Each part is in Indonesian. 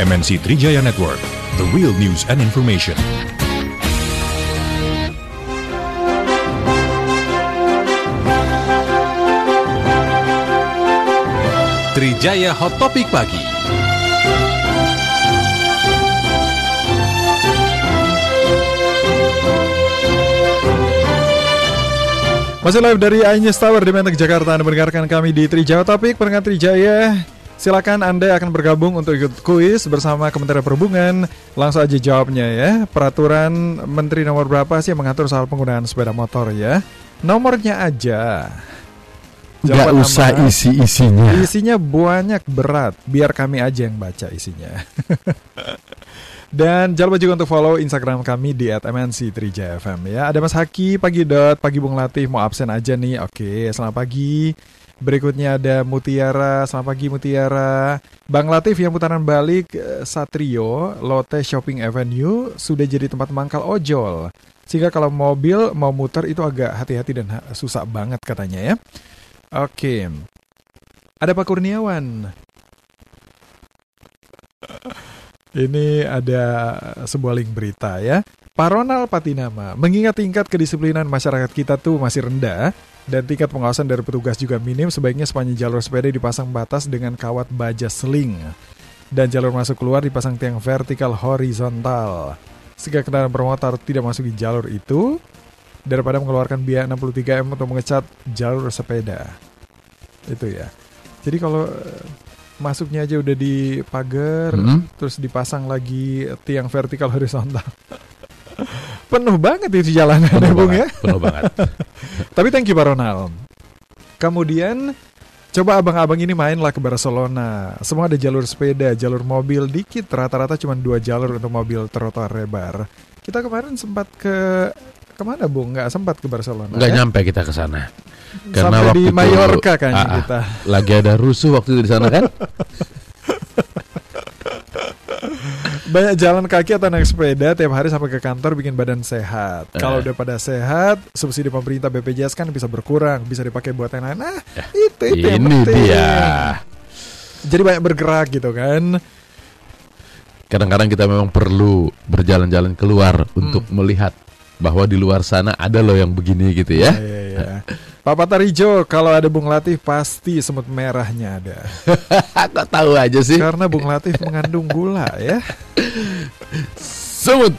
MNC Trijaya Network, the real news and information. Trijaya Hot Topic Pagi. Masih live dari Ainyes Tower di Menteng, Jakarta. Anda mendengarkan kami di Trijaya Topik, pendengar Trijaya. Silakan Anda akan bergabung untuk ikut kuis bersama Kementerian Perhubungan. Langsung aja jawabnya ya. Peraturan Menteri nomor berapa sih yang mengatur soal penggunaan sepeda motor ya? Nomornya aja. Gak usah nama. isi-isinya. Isinya banyak berat, biar kami aja yang baca isinya. Dan jangan lupa juga untuk follow Instagram kami di @mnc3jfm ya. Ada Mas Haki, pagi dot, pagi Bung Latif mau absen aja nih. Oke, selamat pagi. Berikutnya ada Mutiara, selamat pagi Mutiara. Bang Latif yang putaran balik eh, Satrio, Lotte Shopping Avenue sudah jadi tempat mangkal ojol. Sehingga kalau mobil mau muter itu agak hati-hati dan susah banget katanya ya. Oke. Ada Pak Kurniawan. Ini ada sebuah link berita ya. Pak Ronald Patinama, mengingat tingkat kedisiplinan masyarakat kita tuh masih rendah dan tingkat pengawasan dari petugas juga minim, sebaiknya sepanjang jalur sepeda dipasang batas dengan kawat baja seling dan jalur masuk keluar dipasang tiang vertikal horizontal sehingga kendaraan bermotor tidak masuk di jalur itu daripada mengeluarkan biaya 63 M untuk mengecat jalur sepeda. Itu ya. Jadi kalau masuknya aja udah di pagar, Hmm. terus dipasang lagi tiang vertikal horizontal. Penuh banget itu jalanan ya, Penuh Bung banget, ya. penuh banget. Tapi thank you Pak Ronald. Kemudian coba abang-abang ini mainlah ke Barcelona. Semua ada jalur sepeda, jalur mobil dikit. Rata-rata cuma dua jalur untuk mobil trotoar lebar. Kita kemarin sempat ke ke mana Bung? Nggak sempat ke Barcelona. Nggak ya? nyampe kita ke sana. Sampai di waktu itu- Mallorca kayaknya Ah, ah. kita. Lagi ada rusuh waktu itu di sana kan? Banyak jalan kaki atau naik sepeda tiap hari sampai ke kantor bikin badan sehat. Kalau Eh. udah pada sehat, subsidi pemerintah BPJS kan bisa berkurang, bisa dipakai buat yang lain. Nah, itu itu yang Ini penting. dia. Jadi banyak bergerak gitu kan. Kadang-kadang kita memang perlu berjalan-jalan keluar untuk melihat bahwa di luar sana ada loh yang begini gitu ya. Iya, iya. Pak Patarijo, kalau ada Bung Latif pasti semut merahnya ada. Kok tahu aja sih? Karena Bung Latif mengandung gula ya. Semut.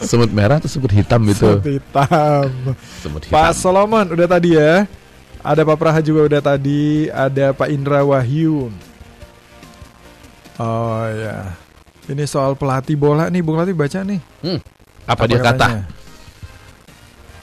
semut merah atau semut hitam itu? Semut hitam. Semut Pak hitam. Solomon udah tadi ya. Ada Pak Praha juga udah tadi. Ada Pak Indra Wahyu. Oh ya. Ini soal pelatih bola nih, Bung Latif baca nih. Hmm, Apa, dia kata? katanya?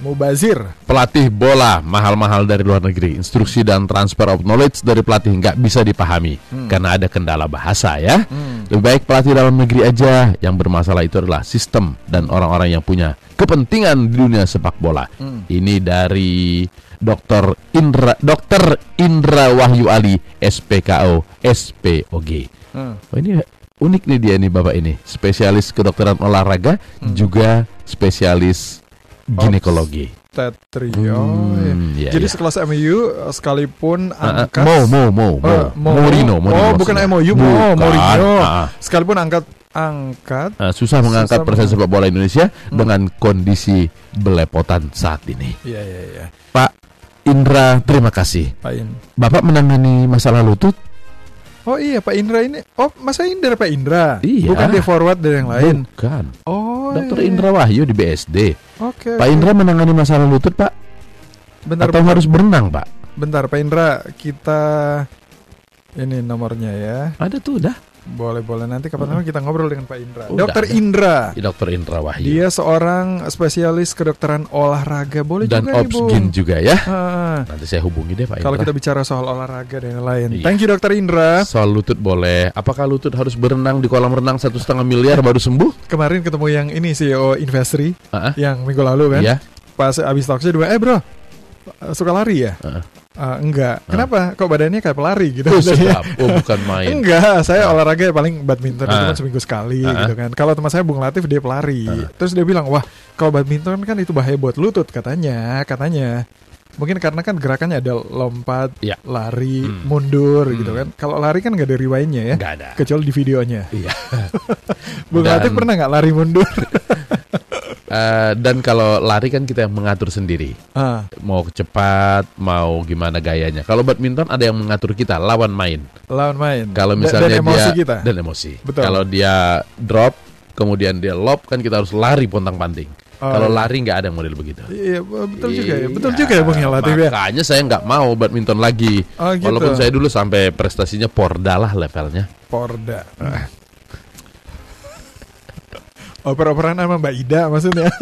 Mubazir. Pelatih bola mahal-mahal dari luar negeri. Instruksi dan transfer of knowledge dari pelatih nggak bisa dipahami karena ada kendala bahasa ya. Hmm. Lebih baik pelatih dalam negeri aja. Yang bermasalah itu adalah sistem dan orang-orang yang punya kepentingan di dunia sepak bola. Hmm. Ini dari Dr. Indra Dr. Indra Wahyu Ali SPKO SPOG. Hmm. Oh ini unik nih dia nih Bapak ini. Spesialis kedokteran olahraga Hmm. juga spesialis ginekologi. Tetrio. Hmm, ya. Jadi iya. sekelas MU sekalipun Ah, ah, angkat Mo Mo Mo Mo Oh, Mo- Oh, bukan. MOU, Mo, Bukan. Mourinho. Sekalipun angkat angkat Ah, susah mengangkat Susah meng- sepak bola Indonesia Hmm. dengan kondisi belepotan saat ini. Iya iya iya. Pak Indra, terima kasih. Pak In. Bapak menangani masalah lutut? Oh iya Pak Indra ini. Oh masa Indra Pak Indra? Iya. Bukan dia forward dari yang lain. Bukan. Oh. Dokter iya. Indra Wahyu di BSD. Oke. Pak oke. Indra menangani masalah lutut, Pak? Bentar, Atau bentar, harus berenang, Pak? bentar Pak Indra kita ini nomornya ya. Ada tuh, dah. Boleh boleh nanti kapan-kapan kita ngobrol dengan Pak Indra. Udah, Dokter. Indra. Dokter Indra Wahyu. Dia seorang spesialis kedokteran olahraga. Boleh Dan juga. Obsgin juga ya. Ah, Nanti saya hubungi deh, Pak kalau Indra. kita bicara soal olahraga dan yang lain. Iya. Thank you Dokter Indra. Soal lutut boleh. Apakah lutut harus berenang di kolam renang satu setengah miliar baru sembuh? Kemarin ketemu yang ini CEO Investri ah. yang minggu lalu kan. Iya. Pas abis talkshow bilang, eh bro, suka lari ya? Ah. "Ah, enggak. Kenapa? Kok badannya kayak pelari gitu? Oh, sedap. Oh, bukan main. Enggak, saya olahraga paling badminton itu Ah. kan seminggu sekali Ah. gitu kan. Kalau teman saya Bung Latif dia pelari. Terus dia bilang, "Wah, kalau badminton kan itu bahaya buat lutut katanya, katanya." Mungkin karena kan gerakannya ada lompat, Iya. lari, Hmm. mundur Hmm. gitu kan. Kalau lari kan nggak ada riwayatnya ya. Nggak ada. Kecuali di videonya. Iya. Bung Dan- Latif pernah nggak lari mundur? Eh, dan kalau lari kan kita yang mengatur sendiri. ah, Mau cepat, mau gimana gayanya. Kalau badminton ada yang mengatur kita, lawan main. lawan main. Kalau misalnya dan emosi dia kita. dan emosi. Betul. Kalau dia drop, kemudian dia lob kan kita harus lari pontang-panting. Oh, Kalau iya. lari nggak ada yang model begitu. Iya, betul juga ya. Betul Iya, juga ya Bung ya Latif ya. Makanya saya nggak mau badminton lagi. Oh, gitu. Walaupun saya dulu sampai prestasinya porda lah levelnya. Porda. Oper-operan sama Mbak Ida maksudnya.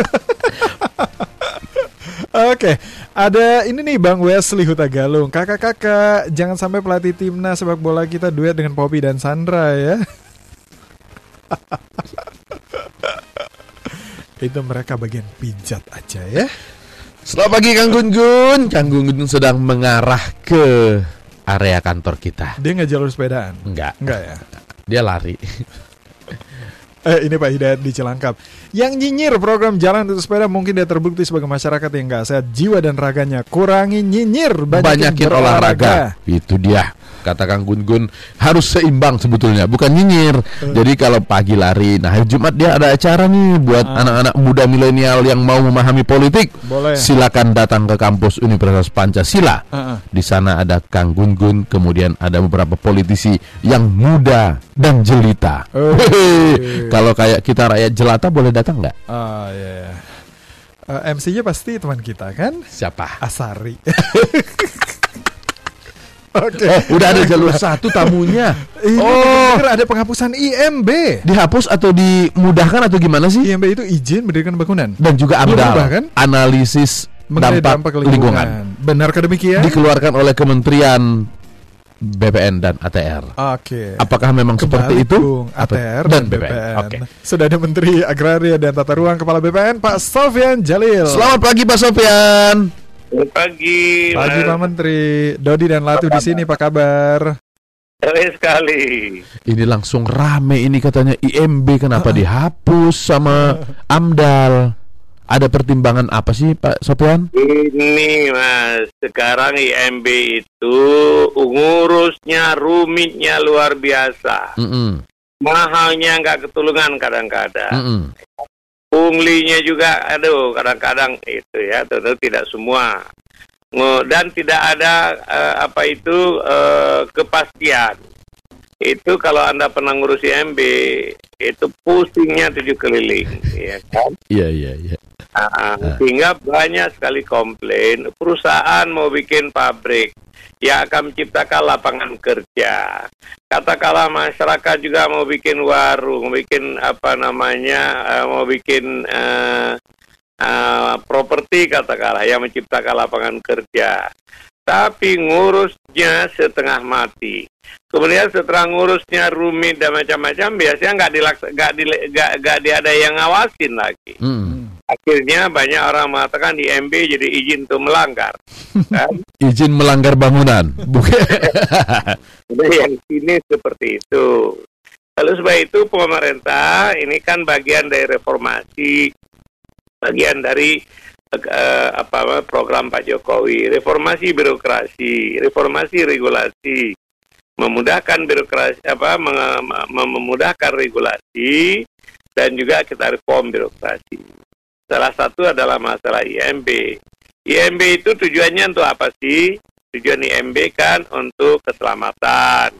Oke, ada ini nih Bang Wesley Huta Galung. Kakak-kakak, jangan sampai pelatih timnas sepak bola kita duet dengan Poppy dan Sandra ya. Itu mereka bagian pijat aja ya. Selamat pagi Kang Gun Gun. Kang Gun Gun sedang mengarah ke area kantor kita. Dia nggak jalur sepedaan. Enggak, Enggak ya? dia lari. Eh, ini Pak Hidayat di Cilangkap. Yang nyinyir program jalan untuk sepeda mungkin dia terbukti sebagai masyarakat yang nggak sehat jiwa dan raganya. Kurangi nyinyir, banyakin, Banyakin olahraga. Itu dia. Kata Kang Gun Gun harus seimbang sebetulnya, bukan nyinyir. Eh. Jadi kalau pagi lari, nah hari Jumat dia ada acara nih buat Ah. anak-anak muda milenial yang mau memahami politik. Boleh. Silakan datang ke kampus Universitas Pancasila. Heeh. Di sana ada Kang Gun Gun, kemudian ada beberapa politisi yang muda dan jelita. Oh. Hehehe. Kalau kayak kita rakyat jelata boleh datang nggak? Ah ya. ya. Eh, MC-nya pasti teman kita kan? Siapa? Asari. Oke. Oh, udah ada jalur satu tamunya. Ini Oh, ada penghapusan IMB. dihapus atau dimudahkan atau gimana sih? IMB itu izin mendirikan bangunan. Dan juga AMDAL, kan? analisis Mengenai dampak, lingkungan. Benarkah demikian? dikeluarkan oleh Kementerian BPN dan ATR. Oke. Apakah memang seperti Kebalik, itu? ATR dan dan BPN. BPN. Oke. Sudah ada Menteri Agraria dan Tata Ruang Kepala BPN Pak Sofian Jalil. Selamat pagi Pak Sofian. Selamat pagi. Pagi. Pak Menteri. Dodi dan Latu di sini, Pak kabar? Baik sekali. Ini langsung rame ini katanya IMB kenapa dihapus sama AMDAL? Ada pertimbangan apa sih Pak Sofian? Ini mas, sekarang IMB itu ngurusnya rumitnya luar biasa. Mm-mm, Mahalnya nggak ketulungan kadang-kadang. mm-mm. Punglinya juga, aduh kadang-kadang itu ya, tentu tidak semua. Dan tidak ada eh, apa itu eh, kepastian. Itu kalau anda pernah ngurus IMB, itu pusingnya tujuh keliling, ya kan? Iya iya iya. Ah, sehingga banyak sekali komplain perusahaan mau bikin pabrik yang akan menciptakan lapangan kerja. Katakanlah masyarakat juga mau bikin warung, bikin apa namanya, eh, mau bikin eh, eh, properti katakanlah yang menciptakan lapangan kerja. Tapi ngurusnya setengah mati. Kemudian setelah ngurusnya rumit dan macam-macam, biasanya nggak dilaks, nggak dile- nggak di- ada yang ngawasin lagi Mm. akhirnya banyak orang mengatakan di MB jadi izin untuk melanggar. Kan? Izin melanggar bangunan. Bukan. Yang sini seperti itu. Lalu sebab itu pemerintah ini kan bagian dari reformasi, bagian dari eh, apa program Pak Jokowi, reformasi birokrasi, reformasi regulasi, memudahkan birokrasi apa memudahkan regulasi dan juga kita reform birokrasi. Salah satu adalah masalah IMB. IMB itu tujuannya untuk apa sih? Tujuan IMB kan untuk keselamatan,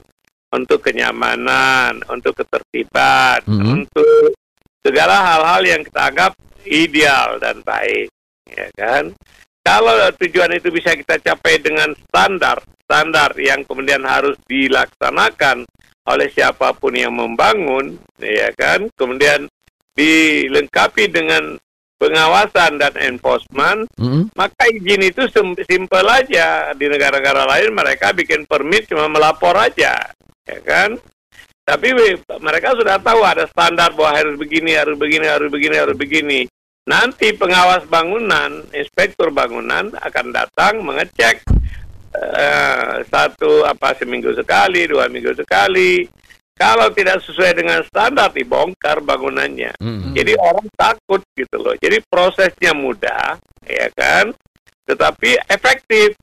untuk kenyamanan, untuk ketertiban, Mhm. untuk segala hal-hal yang kita anggap ideal dan baik, ya kan? Kalau tujuan itu bisa kita capai dengan standar, standar yang kemudian harus dilaksanakan oleh siapa pun yang membangun, ya kan? Kemudian dilengkapi dengan pengawasan dan enforcement, Mm-mm. maka izin itu sim- simpel aja. Di negara-negara lain mereka bikin permit cuma melapor aja, ya kan? Tapi mereka sudah tahu ada standar bahwa harus begini, harus begini, harus begini, harus begini. Nanti pengawas bangunan, inspektur bangunan akan datang mengecek eh, satu apa seminggu sekali, dua minggu sekali. Kalau tidak sesuai dengan standar dibongkar bangunannya. Mm-mm. Jadi orang takut gitu loh. Jadi prosesnya mudah, ya kan? tetapi efektif.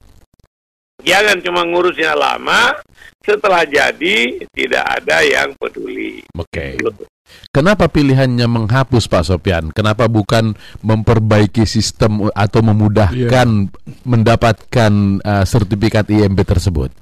Jangan cuma ngurusnya lama, setelah jadi tidak ada yang peduli. Oke. Kenapa pilihannya menghapus Pak Sopian? Kenapa bukan memperbaiki sistem atau memudahkan mendapatkan uh, sertifikat IMB tersebut?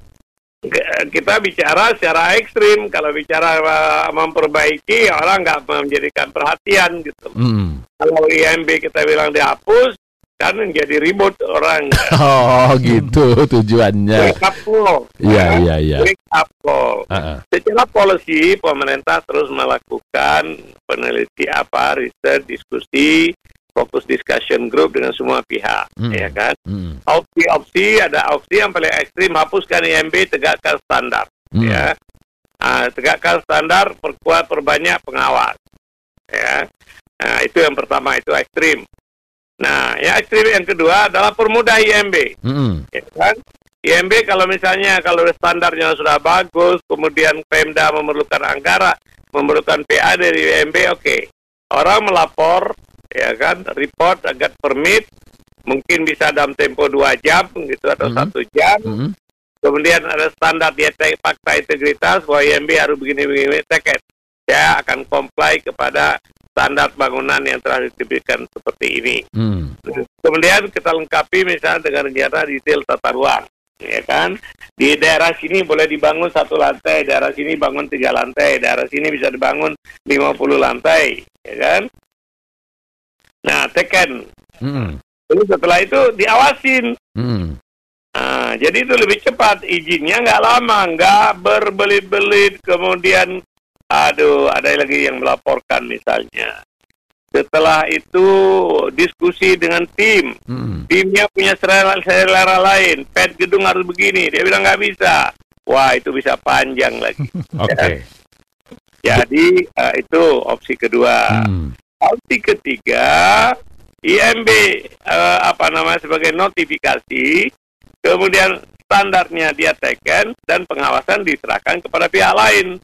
Kita bicara secara ekstrim. Kalau bicara uh, memperbaiki, orang nggak menjadikan perhatian gitu. Hmm. Kalau IMB kita bilang dihapus, kan jadi ribut orang. Oh gitu tujuannya. Wake up call. Iya Ya. iya iya. Wake up call. Ah. Secara policy, pemerintah terus melakukan peneliti apa, riset, diskusi, fokus discussion group dengan semua pihak, Hmm. ya kan? Hmm. Opsi-opsi ada opsi yang paling ekstrim, hapuskan IMB, tegakkan standar, Hmm. ya. Ah, tegakkan standar, perkuat, perbanyak pengawas, ya. Nah, itu yang pertama, itu ekstrim. Nah, yang ekstrim yang kedua adalah permudah IMB Hmm. ya kan? IMB kalau misalnya kalau standarnya sudah bagus, kemudian Pemda memerlukan anggaran, memerlukan PA dari IMB, oke. Orang melapor, ya kan, report agar permit, mungkin bisa dalam tempo dua jam gitu atau satu jam. Hmm. Kemudian ada standar dia fakta integritas bahwa IMB harus begini-begini, teket. Saya akan comply kepada standar bangunan yang telah diberikan seperti ini. Hmm. Kemudian kita lengkapi misalnya dengan rencana detail tata ruang, ya kan? Di daerah sini boleh dibangun satu lantai, daerah sini bangun tiga lantai, daerah sini bisa dibangun 50 lantai, ya kan? Nah, teken. Hmm. Terus setelah itu diawasin. Hmm. Nah, jadi itu lebih cepat izinnya nggak lama, nggak berbelit-belit, kemudian aduh ada lagi yang melaporkan misalnya. Setelah itu diskusi dengan tim, Hmm. timnya punya selera, selera lain. Pet gedung harus begini. Dia bilang nggak bisa. Wah itu bisa panjang lagi. Oke. Jadi eh, itu opsi kedua. Hmm. Opsi ketiga, IMB eh, apa namanya sebagai notifikasi, kemudian standarnya dia teken dan pengawasan diserahkan kepada pihak lain,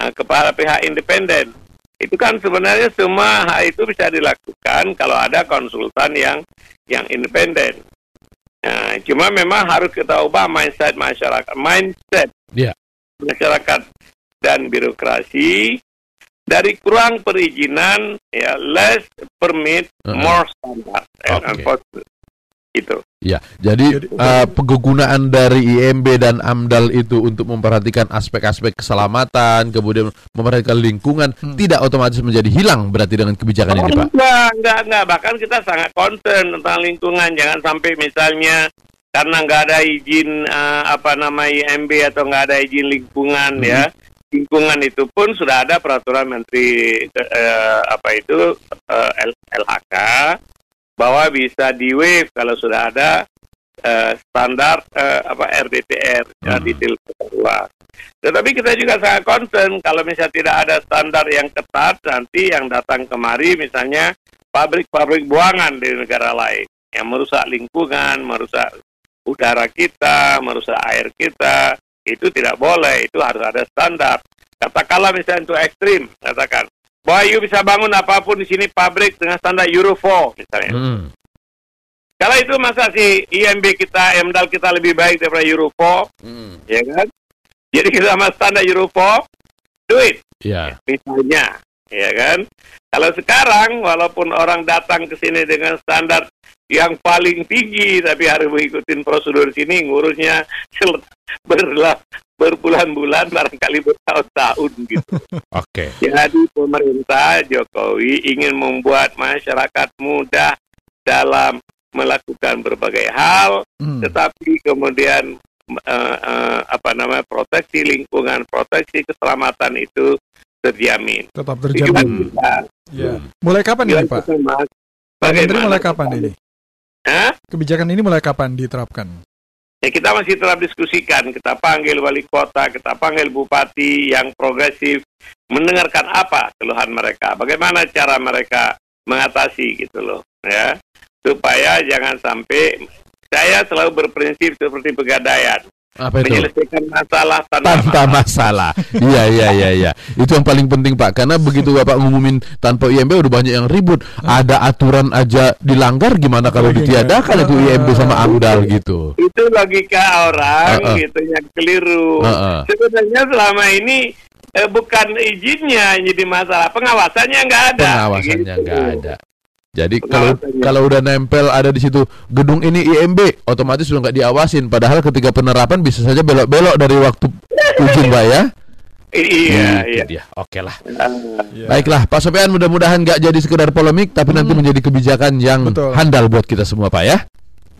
Nah, kepada pihak independen. Itu kan sebenarnya semua hal itu bisa dilakukan kalau ada konsultan yang yang independen. Nah, cuma memang harus kita ubah mindset masyarakat, mindset Iya. masyarakat dan birokrasi dari kurang perizinan ya less permit Uh-uh. more standard and Oke. enforcement. Itu Ya, jadi Jadi- eh, penggunaan dari IMB dan AMDAL itu untuk memperhatikan aspek-aspek keselamatan, kemudian memperhatikan lingkungan, Hmm. tidak otomatis menjadi hilang berarti dengan kebijakan ini, Pak. enggak enggak enggak bahkan kita sangat concern tentang lingkungan jangan sampai misalnya karena nggak ada izin eh, apa nama IMB atau nggak ada izin lingkungan Hmm. ya lingkungan itu pun sudah ada peraturan menteri eh, apa itu L- LHK bahwa bisa di waive kalau sudah ada eh, standar eh, apa RDTR ya Hmm. detail ruang. Tetapi kita juga sangat concern kalau misalnya tidak ada standar yang ketat nanti yang datang kemari misalnya pabrik-pabrik buangan di negara lain yang merusak lingkungan, merusak udara kita, merusak air kita, itu tidak boleh, itu harus ada standar. Katakanlah misalnya untuk ekstrim, katakan bahwa you bisa bangun apa pun di sini pabrik dengan standar Euro 4 misalnya. Hmm. Kalau itu masa si IMB kita, MDAL kita lebih baik daripada Euro 4, Hmm. ya kan? Jadi kita sama standar Euro 4, do it, Ya. misalnya, ya kan? Kalau sekarang, walaupun orang datang ke sini dengan standar yang paling tinggi, tapi harus mengikuti prosedur sini, ngurusnya sel- berlah berbulan-bulan, barangkali bertahun-tahun gitu. Oke. Jadi pemerintah Jokowi ingin membuat masyarakat mudah dalam melakukan berbagai hal, Hmm. tetapi kemudian eh, eh, apa namanya proteksi lingkungan, proteksi keselamatan itu terjamin. Tetap terjamin. kita, Ya. Mulai kapan ini, Pak? Pak Menteri mulai kapan ini? Hah? Kebijakan ini mulai kapan diterapkan? Ya, kita masih tetap diskusikan, kita panggil wali kota, kita panggil bupati yang progresif, mendengarkan apa keluhan mereka, bagaimana cara mereka mengatasi gitu loh, ya, supaya jangan sampai saya selalu berprinsip seperti pegadaian, Apa itu? Menyelesaikan masalah tanpa, tanpa masalah. Iya iya iya iya. Itu yang paling penting Pak karena begitu Bapak ngumumin tanpa IMB udah banyak yang ribut. Ada aturan aja dilanggar gimana kalau Lagi ditiadakan nggak? itu IMB sama AMDAL gitu. Itu logika orang Uh-uh. gitu yang keliru. Uh-uh. Sebenarnya selama ini eh, bukan izinnya yang jadi masalah, pengawasannya nggak ada. Pengawasannya Gitu. nggak ada. Jadi kalau kalau udah nempel ada di situ gedung ini IMB otomatis sudah nggak diawasin. Padahal ketika penerapan bisa saja belok-belok dari waktu ujian Pak ya. Iya, Itu iya. dia. Oke lah. Ah, Ya. Baiklah, Pak Sofian mudah-mudahan nggak jadi sekedar polemik, tapi nanti menjadi kebijakan yang Hmm. Betul. handal buat kita semua, Pak ya.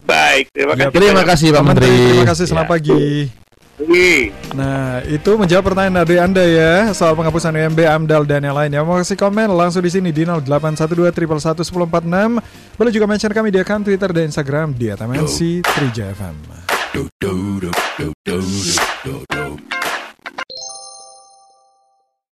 baik, terima Ya, kasih. Terima kasih Pak Pak Menteri. Terima kasih, selamat Ya. pagi. Nah, itu menjawab pertanyaan dari Anda ya soal penghapusan UMB, AMDAL dan yang lainnya. Mau kasih komen langsung di sini di 0812 111 1046. Boleh juga mention kami di akun Twitter dan Instagram di @mnc3jfm.